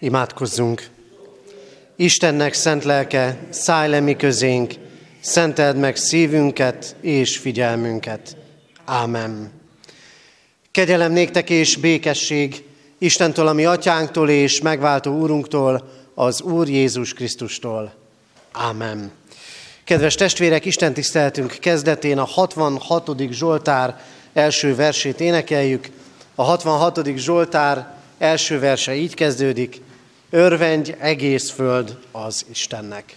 Imádkozzunk! Istennek szent lelke, szállj le mi közénk, szenteld meg szívünket és figyelmünket. Ámen. Kegyelem néktek és békesség Istentől, ami atyánktól és megváltó úrunktól, az Úr Jézus Krisztustól. Ámen. Kedves testvérek, Isten tiszteltünk kezdetén a 66. Zsoltár első versét énekeljük. A 66. Zsoltár első verse így kezdődik. Örvendj egész föld az Istennek.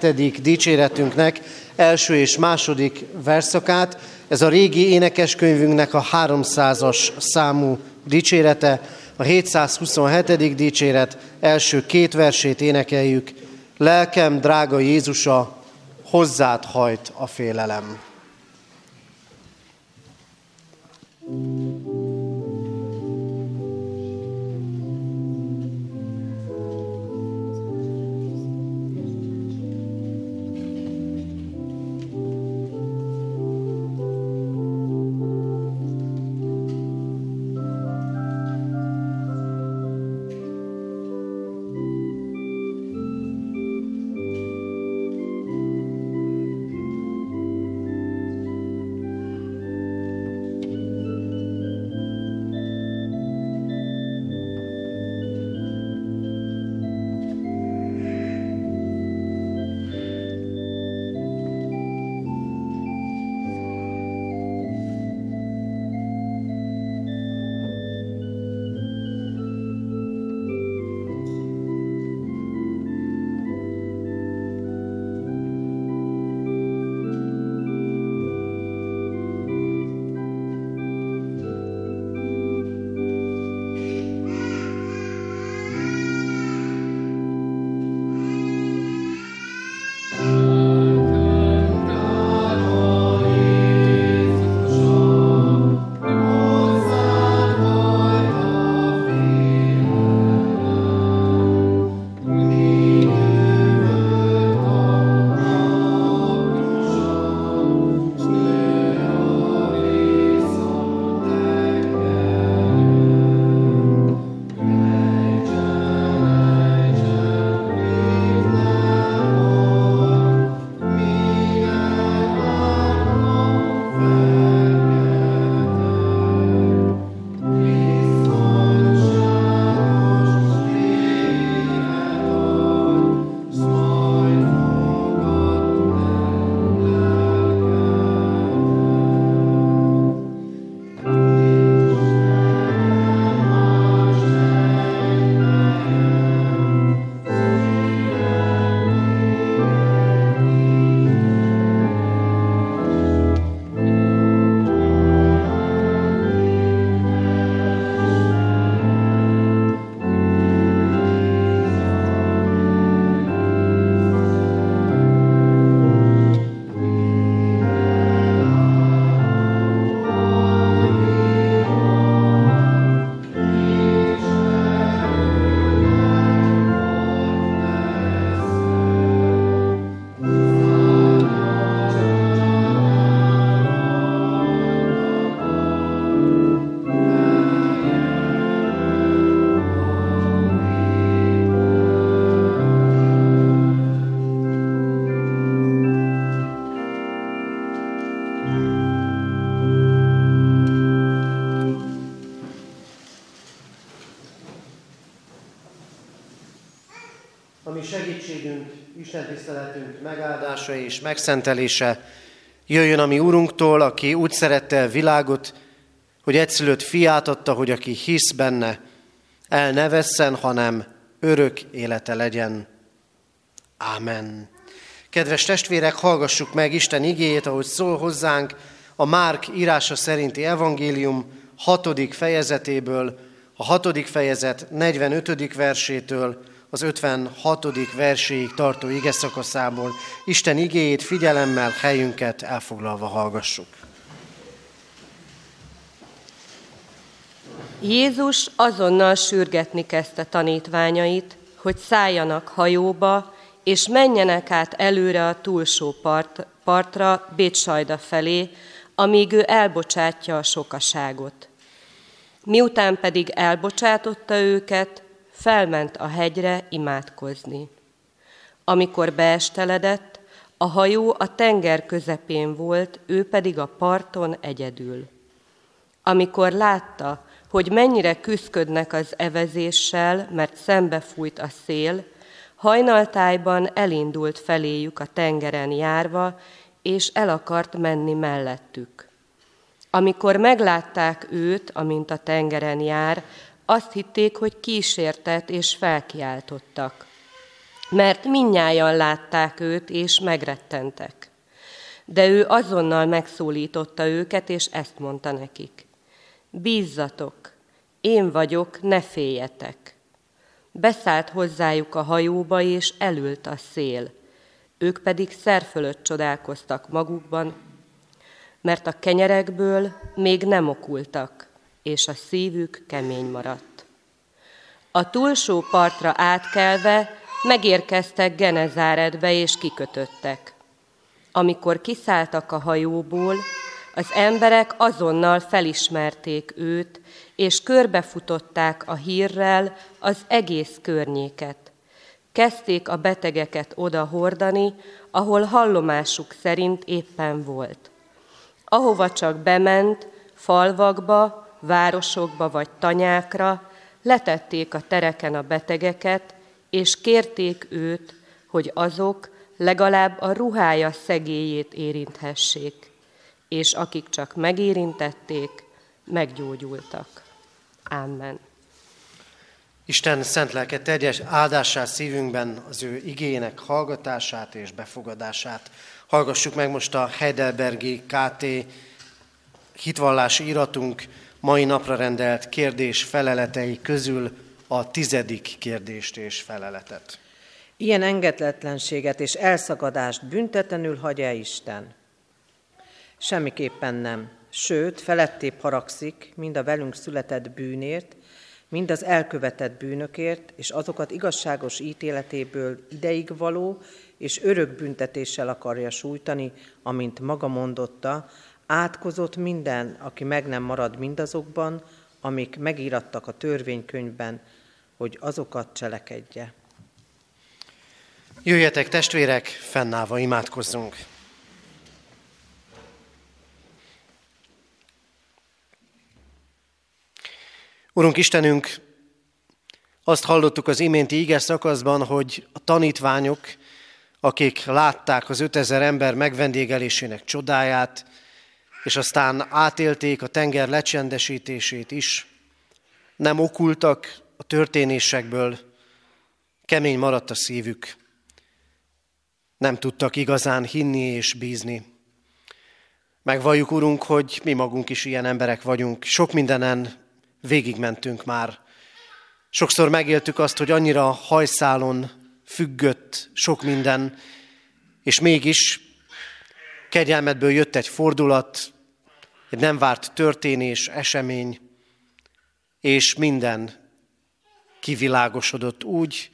Hetedik dicséretünknek első és második verszakát. Ez a régi énekeskönyvünknek a 300-as számú dicsérete, a 727. dicséret első két versét énekeljük. Lelkem, drága Jézusa, hozzád hajt a félelem. És megszentelése jöjjön a mi Urunktól, aki úgy szerette a világot, hogy egyszülött fiát adta, hogy aki hisz benne, el ne vesszen, hanem örök élete legyen. Ámen. Kedves testvérek, hallgassuk meg Isten igéjét, ahogy szól hozzánk a Márk írása szerinti evangélium hatodik fejezetéből, a hatodik fejezet 45. versétől az 56. verséig tartó ige szakaszából. Isten igéjét figyelemmel helyünket elfoglalva hallgassuk. Jézus azonnal sürgetni kezdte tanítványait, hogy szálljanak hajóba, és menjenek át előre a túlsó part, partra, Bécsajda felé, amíg ő elbocsátja a sokaságot. Miután pedig elbocsátotta őket, felment a hegyre imádkozni. Amikor beesteledett, a hajó a tenger közepén volt, ő pedig a parton egyedül. Amikor látta, hogy mennyire küzdködnek az evezéssel, mert szembe fújt a szél, hajnaltájban elindult feléjük a tengeren járva, és el akart menni mellettük. Amikor meglátták őt, amint a tengeren jár, azt hitték, hogy kísértet, és felkiáltottak. Mert minnyáján látták őt, és megrettentek. De ő azonnal megszólította őket, és ezt mondta nekik. Bízzatok, én vagyok, ne féljetek. Beszállt hozzájuk a hajóba, és elült a szél. Ők pedig szerfölött csodálkoztak magukban, mert a kenyerekből még nem okultak, és a szívük kemény maradt. A túlsó partra átkelve megérkeztek Genezáretbe és kikötöttek. Amikor kiszálltak a hajóból, az emberek azonnal felismerték őt, és körbefutották a hírrel az egész környéket. Kezdték a betegeket oda hordani, ahol hallomásuk szerint éppen volt. Ahova csak bement, falvakba, városokba vagy tanyákra, letették a tereken a betegeket, és kérték őt, hogy azok legalább a ruhája szegélyét érinthessék, és akik csak megérintették, meggyógyultak. Amen. Isten szent lelke terjes áldását szívünkben, az ő igének hallgatását és befogadását. Hallgassuk meg most a Heidelbergi KT hitvallási iratunk mai napra rendelt kérdés feleletei közül a tizedik kérdést és feleletet. Ilyen engedetlenséget és elszakadást büntetlenül hagyja Isten? Semmiképpen nem. Sőt, felettébb haragszik, mind a velünk született bűnért, mind az elkövetett bűnökért, és azokat igazságos ítéletéből ideig való és örök büntetéssel akarja sújtani, amint maga mondotta, átkozott minden, aki meg nem marad mindazokban, amik megírattak a törvénykönyvben, hogy azokat cselekedje. Jöjjetek testvérek, fennállva imádkozzunk! Urunk Istenünk, azt hallottuk az iménti ige szakaszban, hogy a tanítványok, akik látták az 5000 ember megvendégelésének csodáját, és aztán átélték a tenger lecsendesítését is, nem okultak a történésekből, kemény maradt a szívük, nem tudtak igazán hinni és bízni. Megvalljuk, Urunk, hogy mi magunk is ilyen emberek vagyunk. Sok mindenen végigmentünk már. Sokszor megéltük azt, hogy annyira hajszálon függött sok minden, és mégis kegyelmedből jött egy fordulat, egy nem várt történés, esemény, és minden kivilágosodott úgy,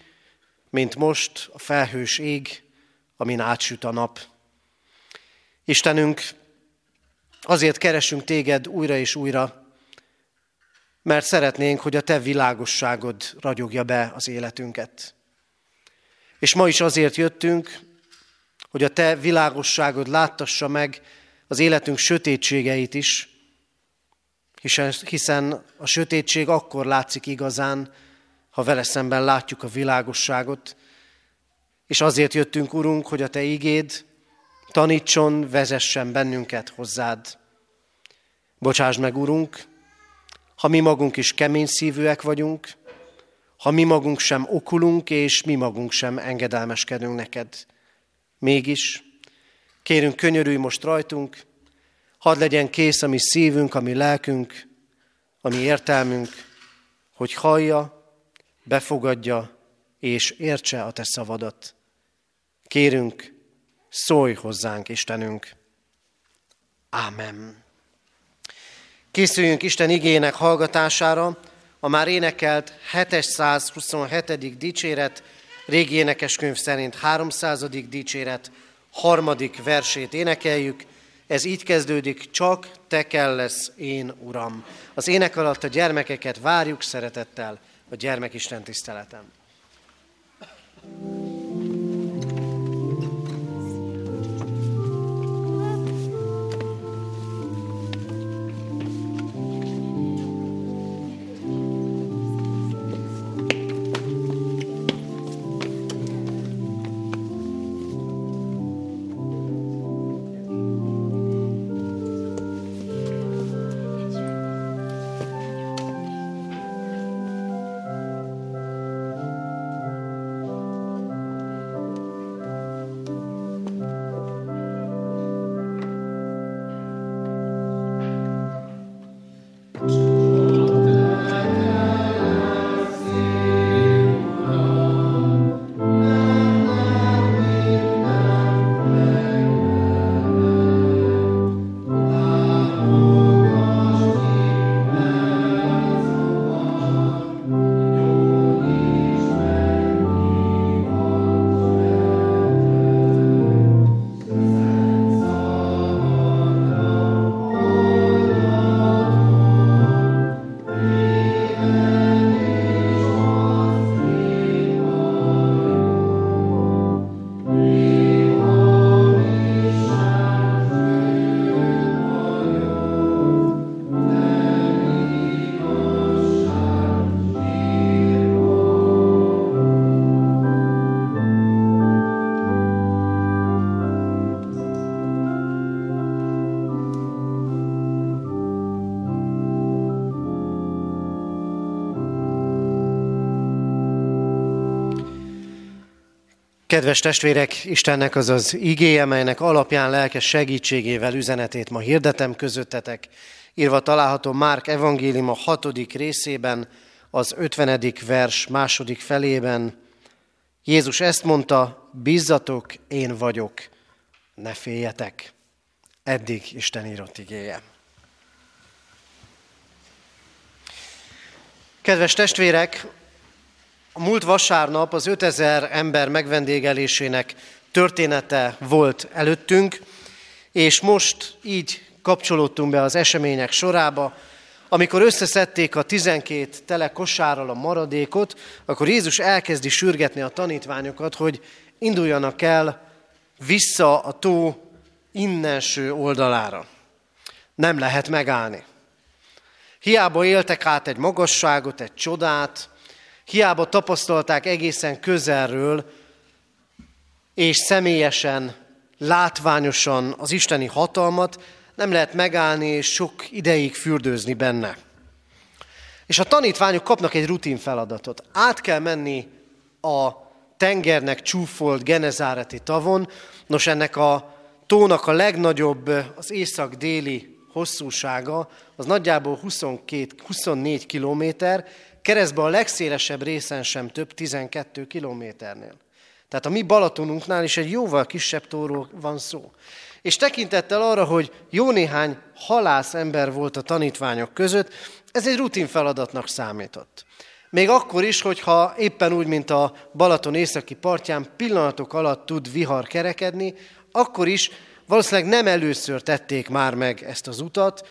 mint most a felhős ég, amin átsüt a nap. Istenünk, azért keresünk téged újra és újra, mert szeretnénk, hogy a te világosságod ragyogja be az életünket. És ma is azért jöttünk, hogy a te világosságod láttassa meg az életünk sötétségeit is, hiszen a sötétség akkor látszik igazán, ha vele szemben látjuk a világosságot, És azért jöttünk, Urunk, hogy a Te igéd tanítson, vezessen bennünket hozzád. Bocsásd meg, Urunk, ha mi magunk is kemény szívűek vagyunk, ha mi magunk sem okulunk, és mi magunk sem engedelmeskedünk neked. Mégis, kérünk, könyörülj most rajtunk, hadd legyen kész a mi szívünk, a mi lelkünk, a mi értelmünk, hogy hallja, befogadja és értse a te szavadat. Kérünk, szólj hozzánk, Istenünk. Ámen. Készüljünk Isten igének hallgatására, a már énekelt 727. dicséret, régi énekeskönyv szerint 300. dicséret, harmadik versét énekeljük. Ez így kezdődik, csak te kell lesz én, Uram. Az ének alatt a gyermekeket várjuk szeretettel a gyermekisten tiszteletem. thank you Kedves testvérek, Istennek az az igéje, melynek alapján lelkes segítségével üzenetét ma hirdetem közöttetek. Írva található Márk evangélium a hatodik részében, az ötvenedik vers második felében. Jézus ezt mondta, bízzatok, én vagyok, ne féljetek. Eddig Isten írott igéje. Kedves testvérek, a múlt vasárnap az 5000 ember megvendégelésének története volt előttünk, és most így kapcsolódtunk be az események sorába, amikor összeszedték a 12 tele kosárral a maradékot, akkor Jézus elkezdi sürgetni a tanítványokat, hogy induljanak el vissza a tó innenső oldalára. Nem lehet megállni. Hiába éltek át egy magasságot, egy csodát, Hiába tapasztalták egészen közelről, és személyesen, látványosan az isteni hatalmat, nem lehet megállni és sok ideig fürdőzni benne. És a tanítványok kapnak egy rutin feladatot. Át kell menni a tengernek csúfolt Genezáreti tavon. Nos, ennek a tónak a legnagyobb, az észak-déli hosszúsága, az nagyjából 22, 24 kilométer, Keresztben a legszélesebb részen sem több 12 kilométernél. Tehát a mi Balatonunknál is egy jóval kisebb tóról van szó. És tekintettel arra, hogy jó néhány halász ember volt a tanítványok között, ez egy rutin feladatnak számított. Még akkor is, hogyha éppen úgy, mint a Balaton északi partján pillanatok alatt tud vihar kerekedni, akkor is valószínűleg nem először tették már meg ezt az utat,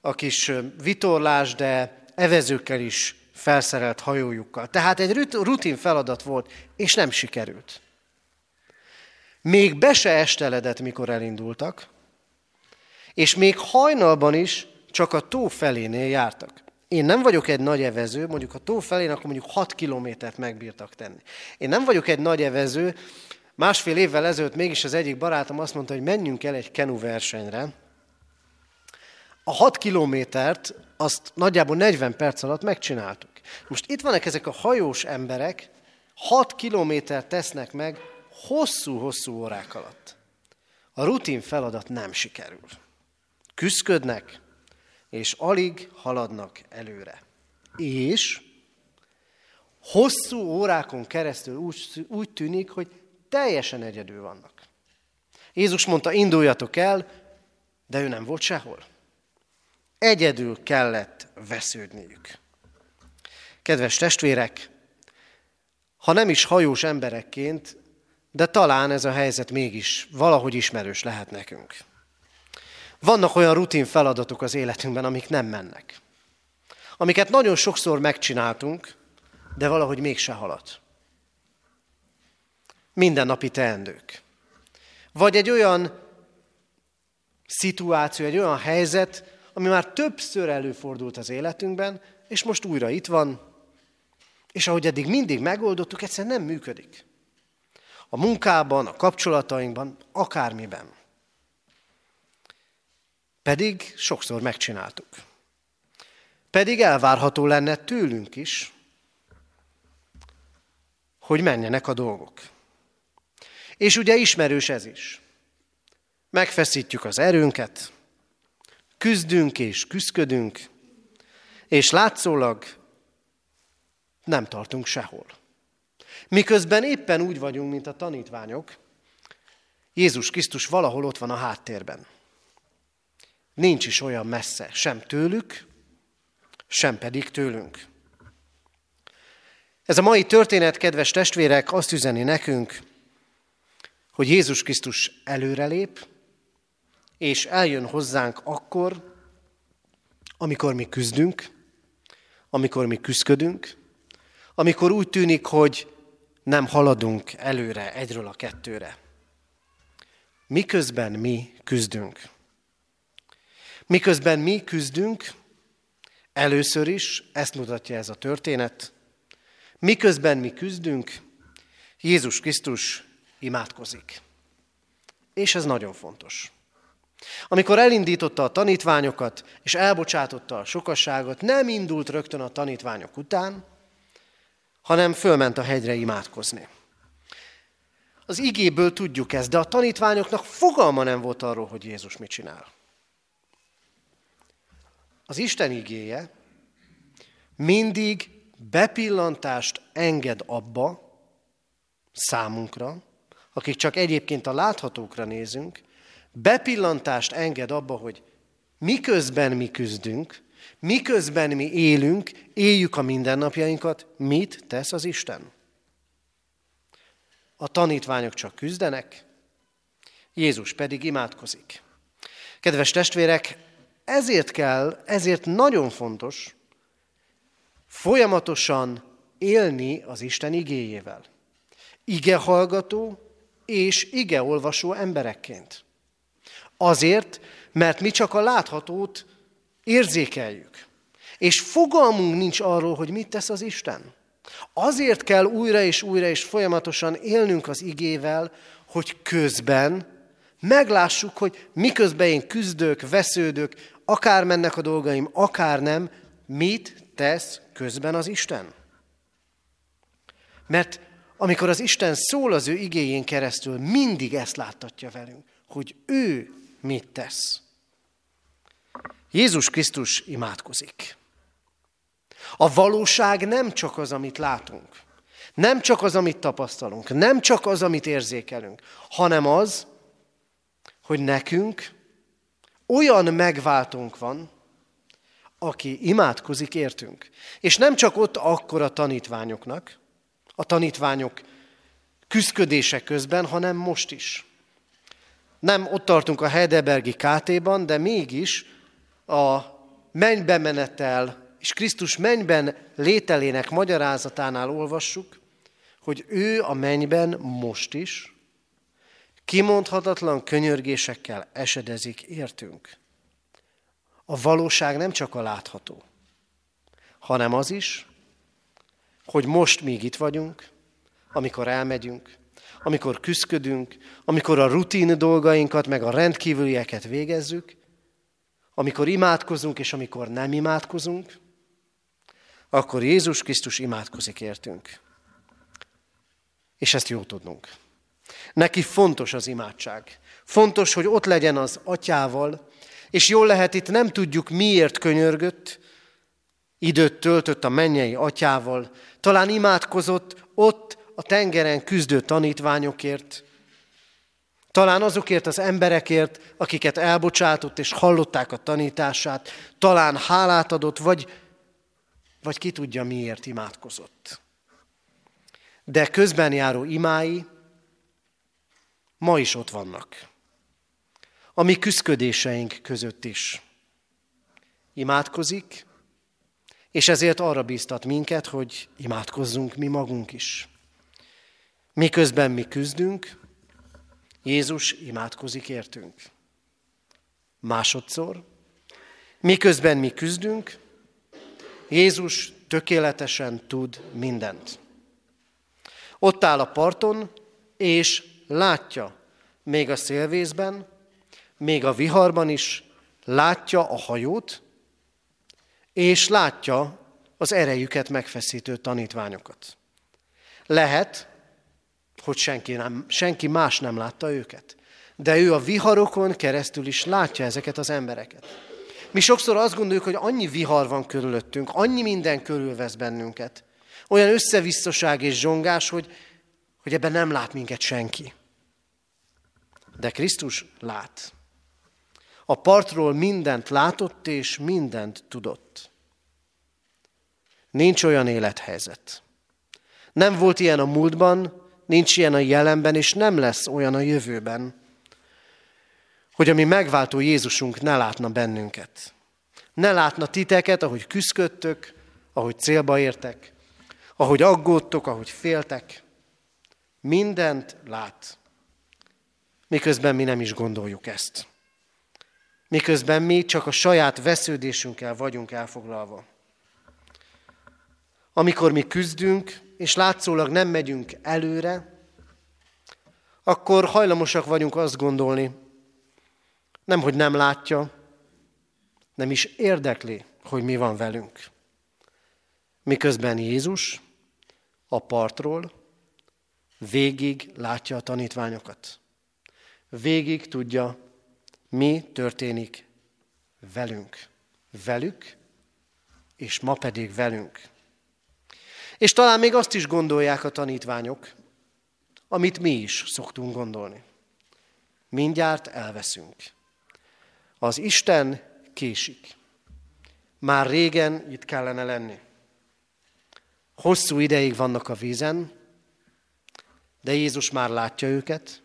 a kis vitorlás, de evezőkkel is felszerelt hajójukkal. Tehát egy rutin feladat volt, és nem sikerült. Még be se esteledett, mikor elindultak, és még hajnalban is csak a tó felénél jártak. Én nem vagyok egy nagy evező, mondjuk ha tó felén, akkor mondjuk 6 kilométert megbírtak tenni. Én nem vagyok egy nagy evező, másfél évvel ezelőtt mégis az egyik barátom azt mondta, hogy menjünk el egy kenu versenyre. A 6 kilométert azt nagyjából 40 perc alatt megcsináltuk. Most itt vannak ezek a hajós emberek, 6 kilométert tesznek meg hosszú-hosszú órák alatt. A rutin feladat nem sikerül. Küszködnek, és alig haladnak előre. És hosszú órákon keresztül úgy, úgy tűnik, hogy teljesen egyedül vannak. Jézus mondta, induljatok el, de ő nem volt sehol. Egyedül kellett vesződniük. Kedves testvérek, ha nem is hajós emberekként, de talán ez a helyzet mégis valahogy ismerős lehet nekünk. Vannak olyan rutin feladatok az életünkben, amik nem mennek. Amiket nagyon sokszor megcsináltunk, de valahogy mégse halad. Mindennapi teendők. Vagy egy olyan szituáció, egy olyan helyzet, ami már többször előfordult az életünkben, és most újra itt van, és ahogy eddig mindig megoldottuk, egyszerűen nem működik. A munkában, a kapcsolatainkban, akármiben. Pedig sokszor megcsináltuk. Pedig elvárható lenne tőlünk is, hogy menjenek a dolgok. És ugye ismerős ez is. Megfeszítjük az erőnket, küzdünk és küzdködünk, és látszólag nem tartunk sehol. Miközben éppen úgy vagyunk, mint a tanítványok, Jézus Krisztus valahol ott van a háttérben. Nincs is olyan messze, sem tőlük, sem pedig tőlünk. Ez a mai történet, kedves testvérek, azt üzeni nekünk, hogy Jézus Krisztus előrelép, és eljön hozzánk akkor, amikor mi küzdünk, amikor mi küzdködünk, amikor úgy tűnik, hogy nem haladunk előre egyről a kettőre. Miközben mi küzdünk. Miközben mi küzdünk, először is, ezt mutatja ez a történet, miközben mi küzdünk, Jézus Krisztus imádkozik. És ez nagyon fontos. Amikor elindította a tanítványokat, és elbocsátotta a sokasságot, nem indult rögtön a tanítványok után, hanem fölment a hegyre imádkozni. Az igéből tudjuk ezt, de a tanítványoknak fogalma nem volt arról, hogy Jézus mit csinál. Az Isten igéje mindig bepillantást enged abba számunkra, akik csak egyébként a láthatókra nézünk, bepillantást enged abba, hogy miközben mi küzdünk, miközben mi élünk, éljük a mindennapjainkat, mit tesz az Isten? A tanítványok csak küzdenek, Jézus pedig imádkozik. Kedves testvérek, ezért kell, ezért nagyon fontos folyamatosan élni az Isten igéjével. Ige hallgató és ige olvasó emberekként. Azért, mert mi csak a láthatót érzékeljük. És fogalmunk nincs arról, hogy mit tesz az Isten. Azért kell újra és újra és folyamatosan élnünk az igével, hogy közben meglássuk, hogy miközben én küzdök, vesződök, akár mennek a dolgaim, akár nem, mit tesz közben az Isten. Mert amikor az Isten szól az ő igéjén keresztül, mindig ezt láttatja velünk, hogy ő mit tesz. Jézus Krisztus imádkozik. A valóság nem csak az, amit látunk, nem csak az, amit tapasztalunk, nem csak az, amit érzékelünk, hanem az, hogy nekünk olyan megváltónk van, aki imádkozik értünk. És nem csak ott akkor a tanítványoknak, a tanítványok küzdködése közben, hanem most is. Nem ott tartunk a Heidelbergi KT-ban, de mégis a mennybe menetel és Krisztus mennyben lételének magyarázatánál olvassuk, hogy ő a mennyben most is kimondhatatlan könyörgésekkel esedezik értünk. A valóság nem csak a látható. hanem az is, hogy most még itt vagyunk, amikor elmegyünk, amikor küzdködünk, amikor a rutin dolgainkat, meg a rendkívülieket végezzük, amikor imádkozunk, és amikor nem imádkozunk, akkor Jézus Krisztus imádkozik értünk. És ezt jó tudnunk. Neki fontos az imádság. Fontos, hogy ott legyen az atyával, és jól lehet itt nem tudjuk miért könyörgött, időt töltött a mennyei atyával, talán imádkozott ott a tengeren küzdő tanítványokért, talán azokért az emberekért, akiket elbocsátott és hallották a tanítását, talán hálát adott, vagy, vagy ki tudja miért imádkozott. De közben járó imái ma is ott vannak. A mi küzdködéseink között is. Imádkozik, és ezért arra bíztat minket, hogy imádkozzunk mi magunk is. Miközben mi küzdünk, Jézus imádkozik értünk. Másodszor, miközben mi küzdünk, Jézus tökéletesen tud mindent. Ott áll a parton, és látja, még a szélvészben, még a viharban is, látja a hajót, és látja az erejüket megfeszítő tanítványokat. Lehet, hogy senki, nem, senki más nem látta őket, de ő a viharokon keresztül is látja ezeket az embereket. Mi sokszor azt gondoljuk, hogy annyi vihar van körülöttünk, annyi minden körülvesz bennünket, olyan összevisszaság és zsongás, hogy, hogy ebben nem lát minket senki. De Krisztus lát. A partról mindent látott és mindent tudott. Nincs olyan élethelyzet. Nem volt ilyen a múltban, nincs ilyen a jelenben, és nem lesz olyan a jövőben, hogy a mi megváltó Jézusunk ne látna bennünket. Ne látna titeket, ahogy küzdködtök, ahogy célba értek, ahogy aggódtok, ahogy féltek. Mindent lát. Miközben mi nem is gondoljuk ezt. Miközben mi csak a saját vesződésünkkel vagyunk elfoglalva. Amikor mi küzdünk, és látszólag nem megyünk előre, akkor hajlamosak vagyunk azt gondolni, nem, hogy nem látja, nem is érdekli, hogy mi van velünk. Miközben Jézus a partról végig látja a tanítványokat. Végig tudja, mi történik velünk. Velük, és ma pedig velünk. És talán még azt is gondolják a tanítványok, amit mi is szoktunk gondolni. Mindjárt elveszünk. Az Isten késik. Már régen itt kellene lenni. Hosszú ideig vannak a vízen, de Jézus már látja őket.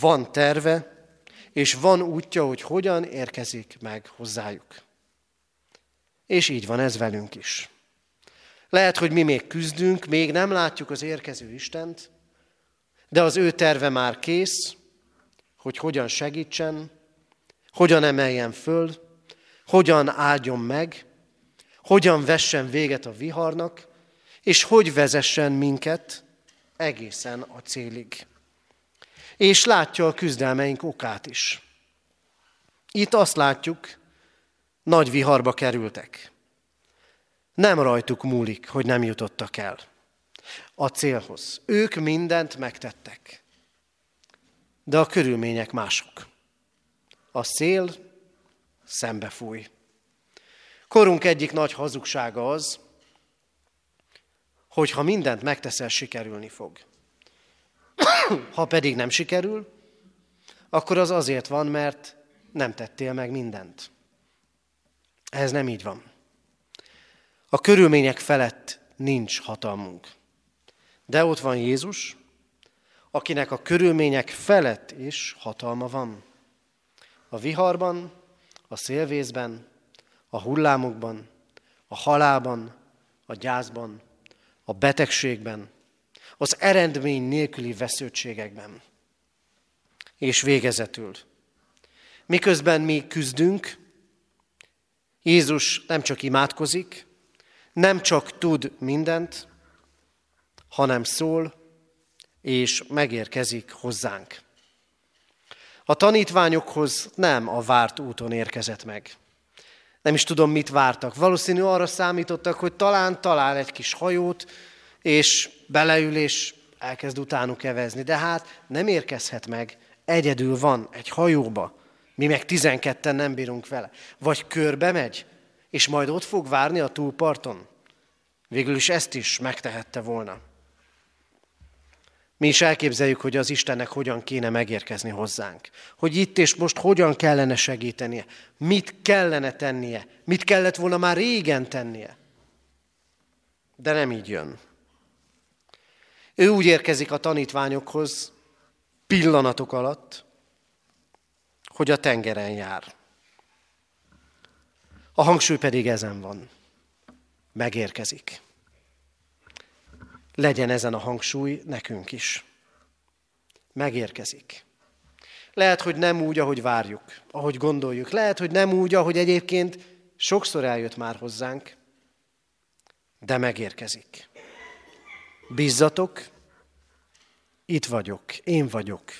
Van terve, és van útja, hogy hogyan érkezik meg hozzájuk. És így van ez velünk is. Lehet, hogy mi még küzdünk, még nem látjuk az érkező Istent, de az ő terve már kész, hogy hogyan segítsen, hogyan emeljen föl, hogyan áldjon meg, hogyan vessen véget a viharnak, és hogy vezessen minket egészen a célig. És látja a küzdelmeink okát is. Itt azt látjuk, nagy viharba kerültek. Nem rajtuk múlik, hogy nem jutottak el a célhoz. Ők mindent megtettek. De a körülmények mások. A szél szembe fúj. Korunk egyik nagy hazugsága az, hogy ha mindent megteszel, sikerülni fog. ha pedig nem sikerül, akkor az azért van, mert nem tettél meg mindent. Ez nem így van. A körülmények felett nincs hatalmunk. De ott van Jézus, akinek a körülmények felett is hatalma van. A viharban, a szélvészben, a hullámokban, a halában, a gyászban, a betegségben, az eredmény nélküli vesződtségekben. És végezetül. Miközben mi küzdünk, Jézus nem csak imádkozik, Nem csak tud mindent, hanem szól, és megérkezik hozzánk. A tanítványokhoz nem a várt úton érkezett meg. Nem is tudom, mit vártak. Valószínű arra számítottak, hogy talán talál egy kis hajót, és beleül, és elkezd utánuk kevezni. De hát nem érkezhet meg, egyedül van egy hajóba. Mi meg tizenketten nem bírunk vele. Vagy körbe megy, és majd ott fog várni a túlparton. Végül is ezt is megtehette volna. Mi is elképzeljük, hogy az Istennek hogyan kéne megérkezni hozzánk. Hogy itt és most hogyan kellene segítenie. Mit kellene tennie. Mit kellett volna már régen tennie. De nem így jön. Ő úgy érkezik a tanítványokhoz pillanatok alatt, hogy a tengeren jár. A hangsúly pedig ezen van. Megérkezik. Legyen ezen a hangsúly nekünk is. Megérkezik. Lehet, hogy nem úgy, ahogy várjuk, ahogy gondoljuk. Lehet, hogy nem úgy, ahogy egyébként sokszor eljött már hozzánk, de megérkezik. Bízzatok, itt vagyok, én vagyok.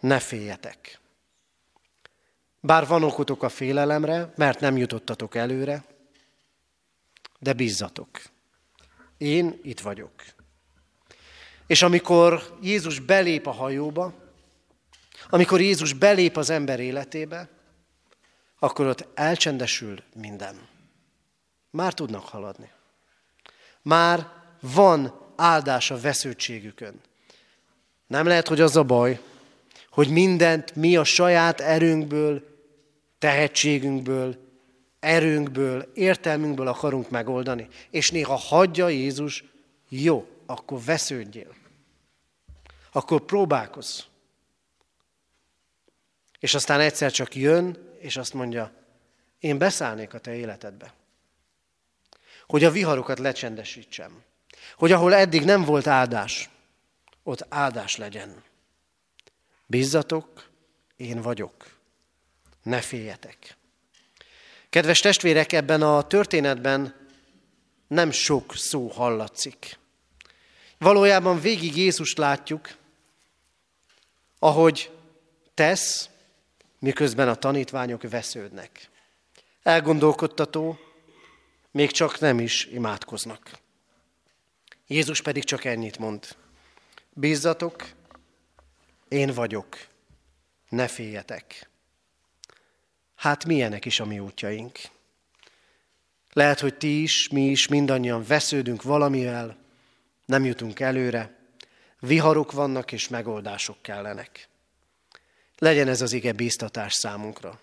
Ne féljetek. Bár van okotok a félelemre, mert nem jutottatok előre, de bízzatok. Én itt vagyok. És amikor Jézus belép a hajóba, amikor Jézus belép az ember életébe, akkor ott elcsendesül minden. Már tudnak haladni. Már van áldás a vesződtségükön. Nem lehet, hogy az a baj, hogy mindent mi a saját erőnkből, tehetségünkből, erőnkből, értelmünkből akarunk megoldani. És néha hagyja Jézus, jó, akkor vesződjél. Akkor próbálkozz. És aztán egyszer csak jön, és azt mondja, én beszállnék a te életedbe. Hogy a viharokat lecsendesítsem. Hogy ahol eddig nem volt áldás, ott áldás legyen. Bízzatok, én vagyok. Ne féljetek. Kedves testvérek, ebben a történetben nem sok szó hallatszik. Valójában végig Jézust látjuk, ahogy tesz, miközben a tanítványok vesződnek. Elgondolkodtató, még csak nem is imádkoznak. Jézus pedig csak ennyit mond. Bízzatok, én vagyok, ne féljetek. Hát milyenek is a mi útjaink. Lehet, hogy ti is, mi is mindannyian vesződünk valamivel, nem jutunk előre, viharok vannak és megoldások kellenek. Legyen ez az ige bíztatás számunkra.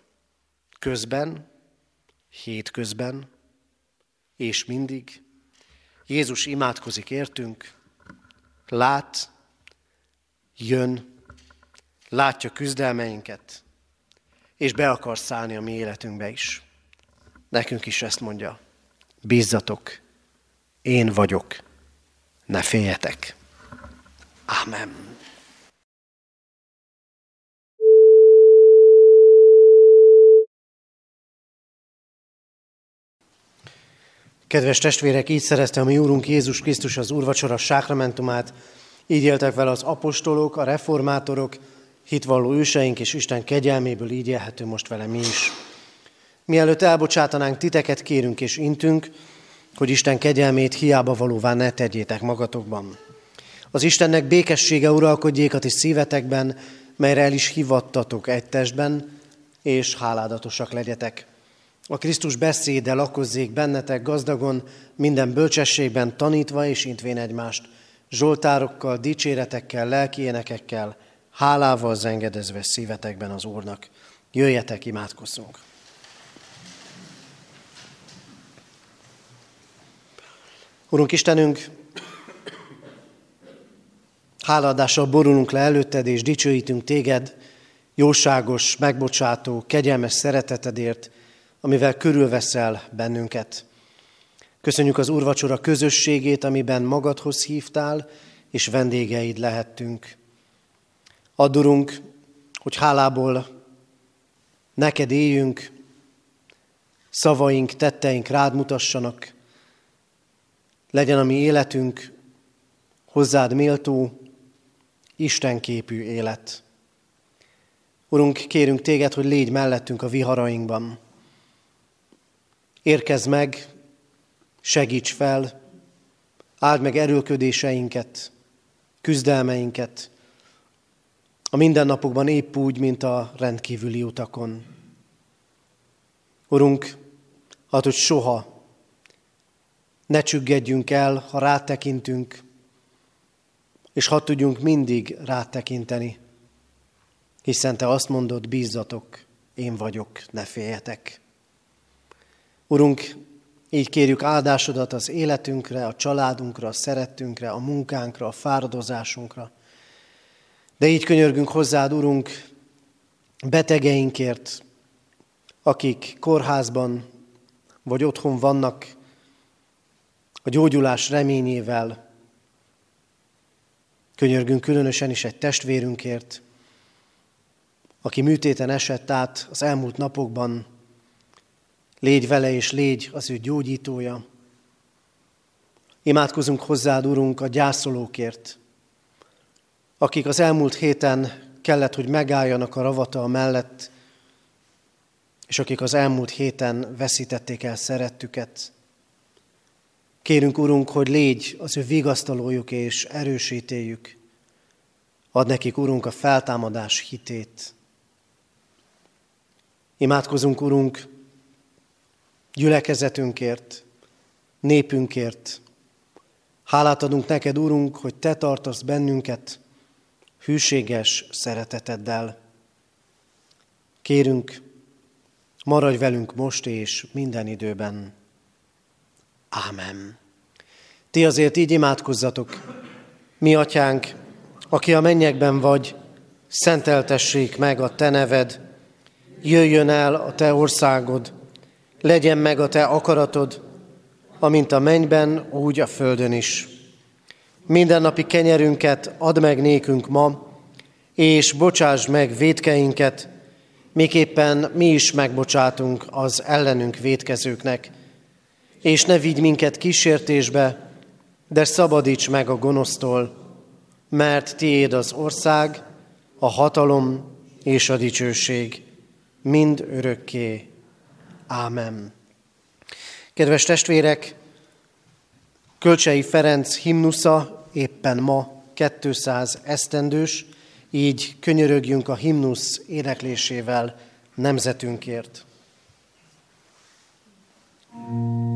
Közben, hétközben, és mindig Jézus imádkozik értünk, lát, jön, látja küzdelmeinket, és be akar szállni a mi életünkbe is. Nekünk is ezt mondja. Bízzatok, én vagyok, ne féljetek. Amen. Kedves testvérek, így szerezte a mi Úrunk Jézus Krisztus az úrvacsora sákramentumát, így éltek vele az apostolok, a reformátorok, hitvalló őseink, és Isten kegyelméből így élhető most vele mi is. Mielőtt elbocsátanánk titeket, kérünk és intünk, hogy Isten kegyelmét hiába valóvá ne tegyétek magatokban. Az Istennek békessége uralkodjék a ti szívetekben, melyre el is hivattatok egy testben, és háládatosak legyetek. A Krisztus beszéde lakozzék bennetek gazdagon, minden bölcsességben tanítva és intvén egymást, zsoltárokkal, dicséretekkel, lelki énekekkel, hálával zengedezve szívetekben az Úrnak. Jöjjetek, imádkozzunk! Urunk Istenünk, hálaadással borulunk le előtted, és dicsőítünk téged, jóságos, megbocsátó, kegyelmes szeretetedért, amivel körülveszel bennünket. Köszönjük az úrvacsora közösségét, amiben magadhoz hívtál, és vendégeid lehettünk. Addurunk, hogy hálából neked éljünk, szavaink, tetteink rád mutassanak, legyen a mi életünk hozzád méltó, Istenképű élet. Urunk, kérünk téged, hogy légy mellettünk a viharainkban. Érkezz meg, segíts fel, áld meg erőlködéseinket, küzdelmeinket, a mindennapokban épp úgy, mint a rendkívüli utakon. Urunk, hát, hogy soha ne csüggedjünk el, ha rátekintünk, és ha tudjunk mindig rátekinteni, hiszen Te azt mondod, bízzatok, én vagyok, ne féljetek. Urunk, így kérjük áldásodat az életünkre, a családunkra, a szeretünkre, a munkánkra, a fáradozásunkra. De így könyörgünk hozzád, Urunk, betegeinkért, akik kórházban vagy otthon vannak, a gyógyulás reményével. Könyörgünk különösen is egy testvérünkért, aki műtéten esett át az elmúlt napokban, Légy vele és légy az ő gyógyítója. Imádkozunk hozzád, Urunk, a gyászolókért, akik az elmúlt héten kellett, hogy megálljanak a ravata mellett, és akik az elmúlt héten veszítették el szerettüket. Kérünk, Urunk, hogy légy az ő vigasztalójuk és erősítéjük. Ad nekik, Urunk, a feltámadás hitét. Imádkozunk, Urunk, gyülekezetünkért, népünkért. Hálát adunk neked, Urunk, hogy Te tartasz bennünket hűséges szereteteddel. Kérünk, maradj velünk most és minden időben. Ámen. Ti azért így imádkozzatok. Mi, atyánk, aki a mennyekben vagy, szenteltessék meg a te neved, jöjjön el a te országod, legyen meg a te akaratod, amint a mennyben, úgy a földön is. Mindennapi kenyerünket add meg nékünk ma, és bocsásd meg védkeinket, miképpen mi is megbocsátunk az ellenünk védkezőknek. És ne vigy minket kísértésbe, de szabadíts meg a gonosztól, mert tiéd az ország, a hatalom és a dicsőség, mind örökké. Ámen. Kedves testvérek, Kölcsei Ferenc himnusza éppen ma 200 esztendős, így könyörögjünk a himnusz éneklésével nemzetünkért. thank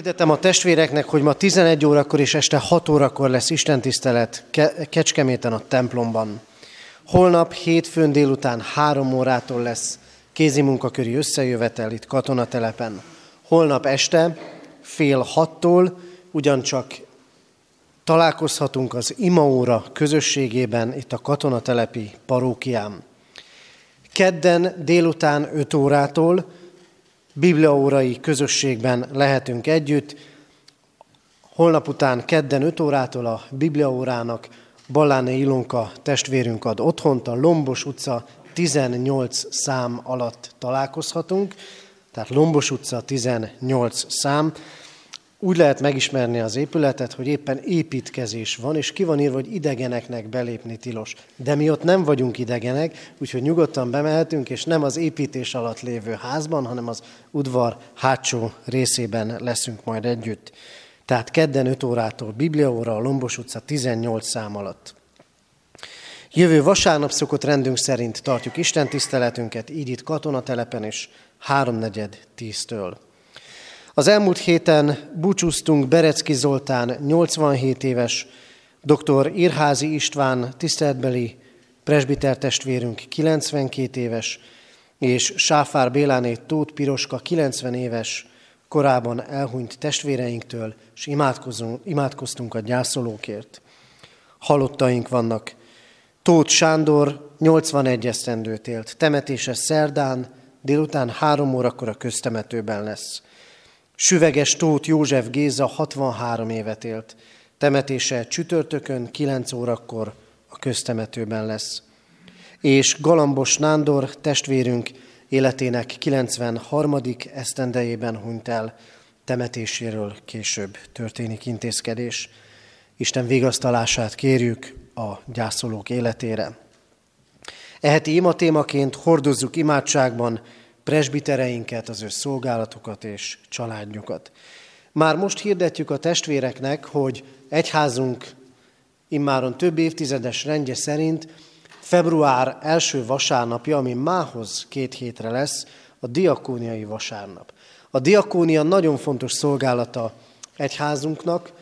Hirdetem a testvéreknek, hogy ma 11 órakor és este 6 órakor lesz istentisztelet Ke- Kecskeméten a templomban. Holnap hétfőn délután 3 órától lesz kézi munkaköri összejövetel itt katonatelepen. Holnap este fél hattól ugyancsak találkozhatunk az Imaóra közösségében itt a katonatelepi parókián. Kedden délután 5 órától bibliaórai közösségben lehetünk együtt. Holnap után kedden 5 órától a bibliaórának Balláné Ilonka testvérünk ad otthont, a Lombos utca 18 szám alatt találkozhatunk, tehát Lombos utca 18 szám. Úgy lehet megismerni az épületet, hogy éppen építkezés van, és ki van írva, hogy idegeneknek belépni tilos. De mi ott nem vagyunk idegenek, úgyhogy nyugodtan bemehetünk, és nem az építés alatt lévő házban, hanem az udvar hátsó részében leszünk majd együtt. Tehát kedden 5 órától Bibliaóra a Lombos utca 18 szám alatt. Jövő vasárnap szokott rendünk szerint tartjuk Isten tiszteletünket, így itt katonatelepen is, háromnegyed tíztől. Az elmúlt héten búcsúztunk Berecki Zoltán, 87 éves, dr. Irházi István, tiszteletbeli presbiter testvérünk, 92 éves, és Sáfár Béláné Tóth Piroska, 90 éves, korábban elhunyt testvéreinktől, és imádkoztunk a gyászolókért. Halottaink vannak. Tóth Sándor 81 esztendőt élt. Temetése szerdán, délután három órakor a köztemetőben lesz. Süveges Tóth József Géza 63 évet élt. Temetése csütörtökön 9 órakor a köztemetőben lesz. És Galambos Nándor testvérünk életének 93. esztendejében hunyt el, temetéséről később történik intézkedés. Isten vigasztalását kérjük a gyászolók életére. Eheti ima témaként hordozzuk imádságban presbitereinket, az ő szolgálatokat és családjukat. Már most hirdetjük a testvéreknek, hogy egyházunk immáron több évtizedes rendje szerint február első vasárnapja, ami mához két hétre lesz, a diakóniai vasárnap. A diakónia nagyon fontos szolgálata egyházunknak,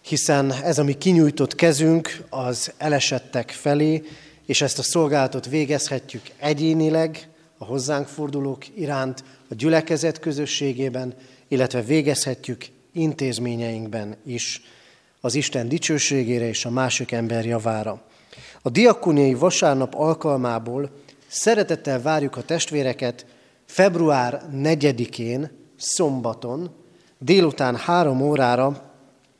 hiszen ez a mi kinyújtott kezünk az elesettek felé, és ezt a szolgálatot végezhetjük egyénileg, a hozzánk fordulók iránt, a gyülekezet közösségében, illetve végezhetjük intézményeinkben is az Isten dicsőségére és a másik ember javára. A diakóniai vasárnap alkalmából szeretettel várjuk a testvéreket február 4-én, szombaton, délután három órára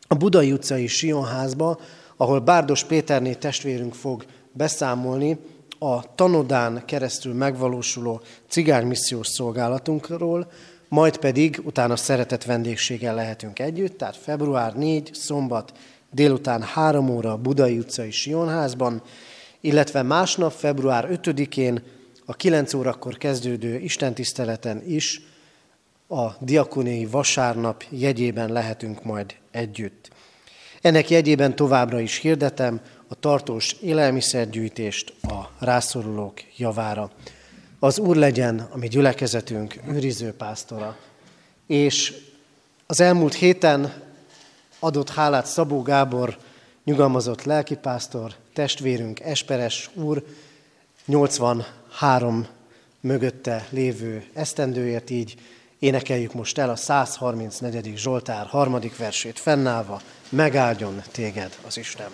a Budai utcai Sionházba, ahol Bárdos Péterné testvérünk fog beszámolni a Tanodán keresztül megvalósuló cigánymissziós szolgálatunkról, majd pedig utána szeretett vendégséggel lehetünk együtt, tehát február 4, szombat, délután 3 óra Budai utcai Sionházban, illetve másnap, február 5-én a 9 órakor kezdődő istentiszteleten is a diakóniai vasárnap jegyében lehetünk majd együtt. Ennek jegyében továbbra is hirdetem a tartós élelmiszergyűjtést a rászorulók javára. Az Úr legyen a mi gyülekezetünk őrizőpásztora. És az elmúlt héten adott hálát Szabó Gábor, nyugalmazott lelkipásztor, testvérünk, Esperes úr, 83 mögötte lévő esztendőért így énekeljük most el a 134. Zsoltár harmadik versét fennállva, megáldjon téged az Isten.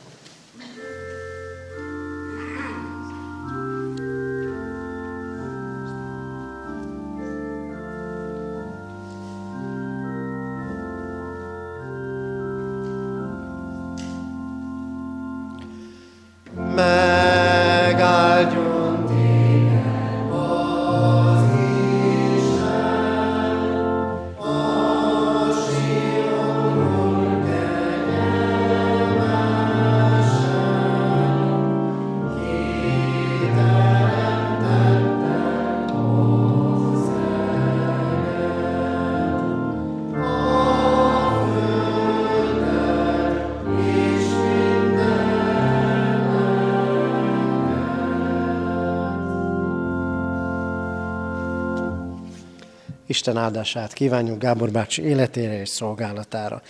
Isten áldását kívánjuk Gábor bácsi életére és szolgálatára.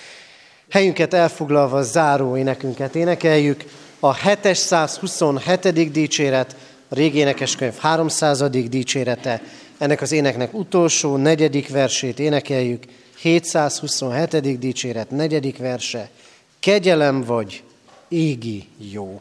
Helyünket elfoglalva záró énekünket énekeljük, a 727. dicséret, a régi énekeskönyv 300. dicsérete, ennek az éneknek utolsó, negyedik versét énekeljük, 727. dicséret, negyedik verse, kegyelem vagy égi jó.